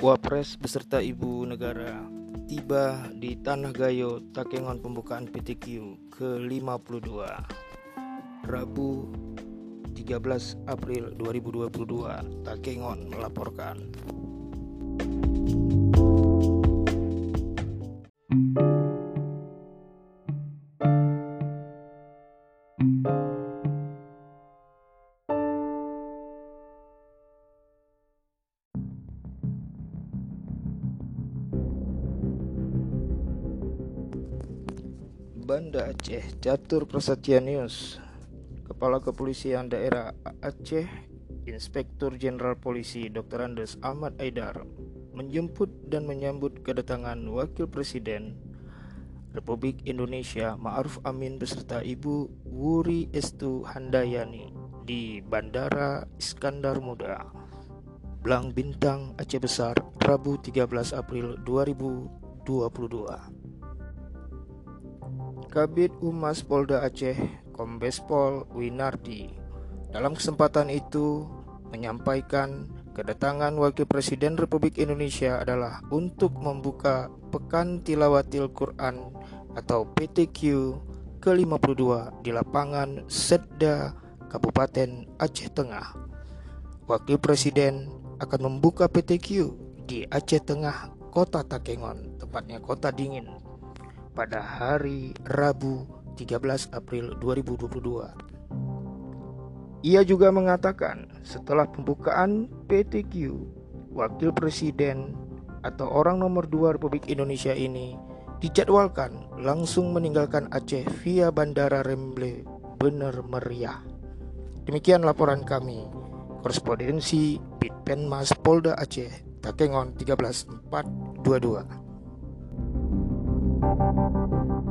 Wapres beserta Ibu Negara tiba di Tanah Gayo, Takengon pembukaan PTQ ke-52. Rabu 13 April 2022 Takengon melaporkan Banda Aceh Catur Prasetya News Kepala Kepolisian Daerah Aceh Inspektur Jenderal Polisi Dr. Andes Ahmad Aidar menjemput dan menyambut kedatangan Wakil Presiden Republik Indonesia Ma'ruf Amin beserta Ibu Wuri Estu Handayani di Bandara Iskandar Muda Blang Bintang Aceh Besar Rabu 13 April 2022 Kabit Humas Polda Aceh, Kombes Pol Winardi. Dalam kesempatan itu menyampaikan kedatangan Wakil Presiden Republik Indonesia adalah untuk membuka Pekan Tilawatil Quran atau PTQ ke-52 di lapangan Sedda, Kabupaten Aceh Tengah. Wakil Presiden akan membuka PTQ di Aceh Tengah, Kota Takengon, tepatnya Kota Dingin, pada hari Rabu 13 April 2022. Ia juga mengatakan setelah pembukaan PTQ, Wakil Presiden atau orang nomor dua Republik Indonesia ini dijadwalkan langsung meninggalkan Aceh via Bandara Remble benar meriah. Demikian laporan kami. Korespondensi Bitpenmas Polda Aceh, Takengon 13422. Thank you.